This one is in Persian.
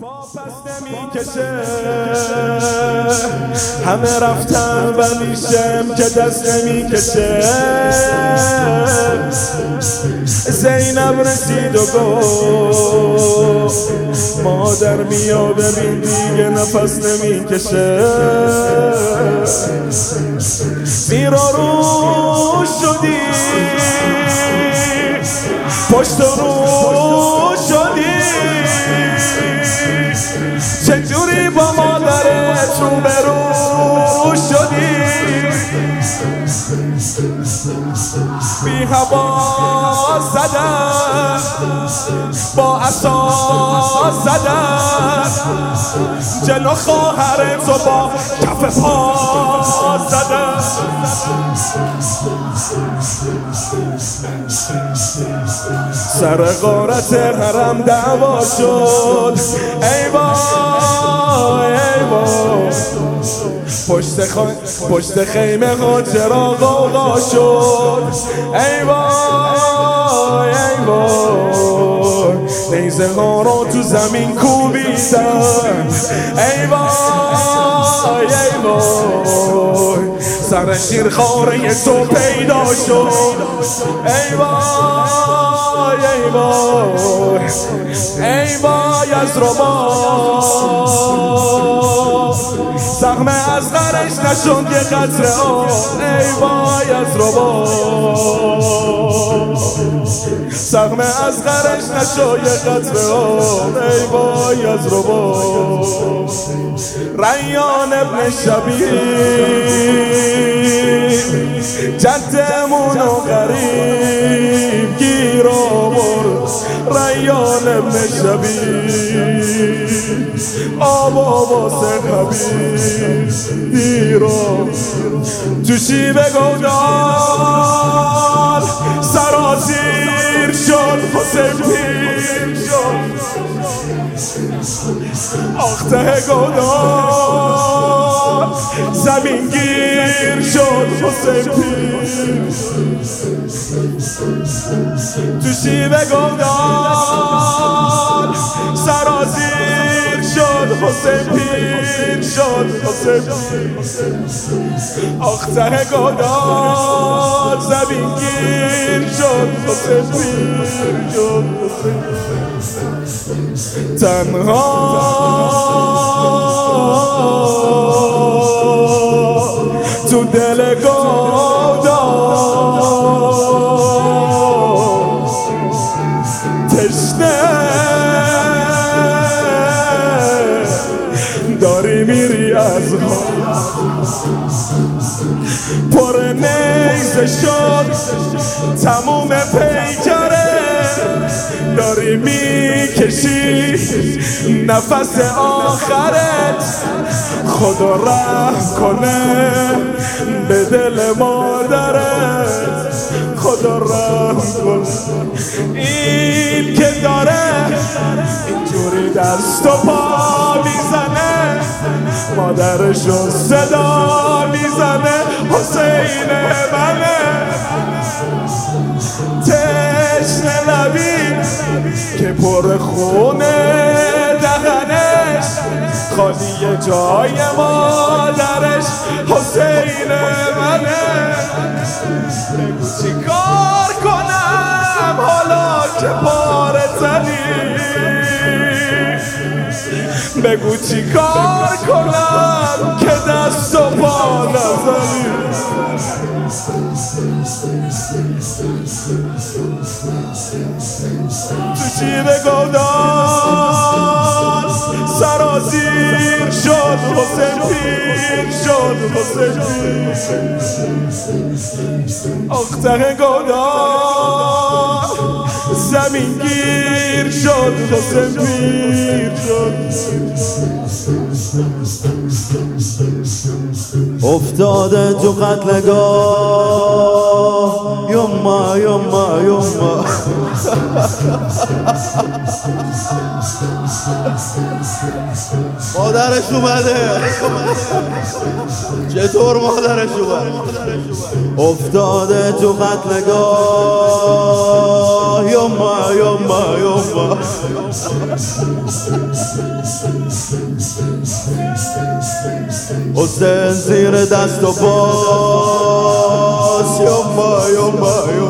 با پس نمی‌کشه همه رفتن ولی شم که دست نمی‌کشه زینب رسید و گفت مادر بیا ببین دیگه نفس نمی‌کشه زیرا رو شدی پشت رو بی هوا زدن. با اساس زدن. جلو خواهرت و با کف پا سر غارت حرم دعوا شد. ای وای ای وای. پشت, خ... پشت خیمه ها چرا غوغا شد. ای وای ای وای. نیزه ها رو تو زمین کوبیدن ای وای. سر شیر خاره تو پیدا شد. ای وای ای وای ای وای از ربا سخمه از غرش نشد یه قطره آن ای وای از ربا سخمه از غرش یه قطره آن ای وای از ربا ریان ابن شبیه جدمون و غریب گیر آورد ریان ابن شبیب. آبا واسه حبیب دیرا تو شیب گودال پیر شد آخته گودال زمین گیر شد حسین پیر تو شیب گودال سرازیر شد حسین پیر شد. حسین آخته گودال زمین گیر تنها تو دل گودا تشنه داری میری از پر نیزه شد تموم پیکره داری می‌کشی نفس آخرت. خدا رحم کنه به دل مادرت. خدا رحم کنه. این که داره اینجوری دست و پا می‌زنه. مادرشو صدا می‌زنه حسین منه. تشنه لبی که پر خونه دهنش خالی جای مادرش حسین منه. بگو چی کار کنم حالا که پاره زنی؟ بگو چی کار کنم که دست و پا نزنی. تو جیب گودال سرازیر شد حسین پیر شد حسین پیر. اختر گودال زمین گیر شد حسین پیر شد. افتاده تو قتلگاه. یما یما یما مادرش اومده. چطور مادرش اومد؟ افتاده تو قتلگاه یوما یوما یوما حسین زیر دست و باز یوما olmayo olmayo.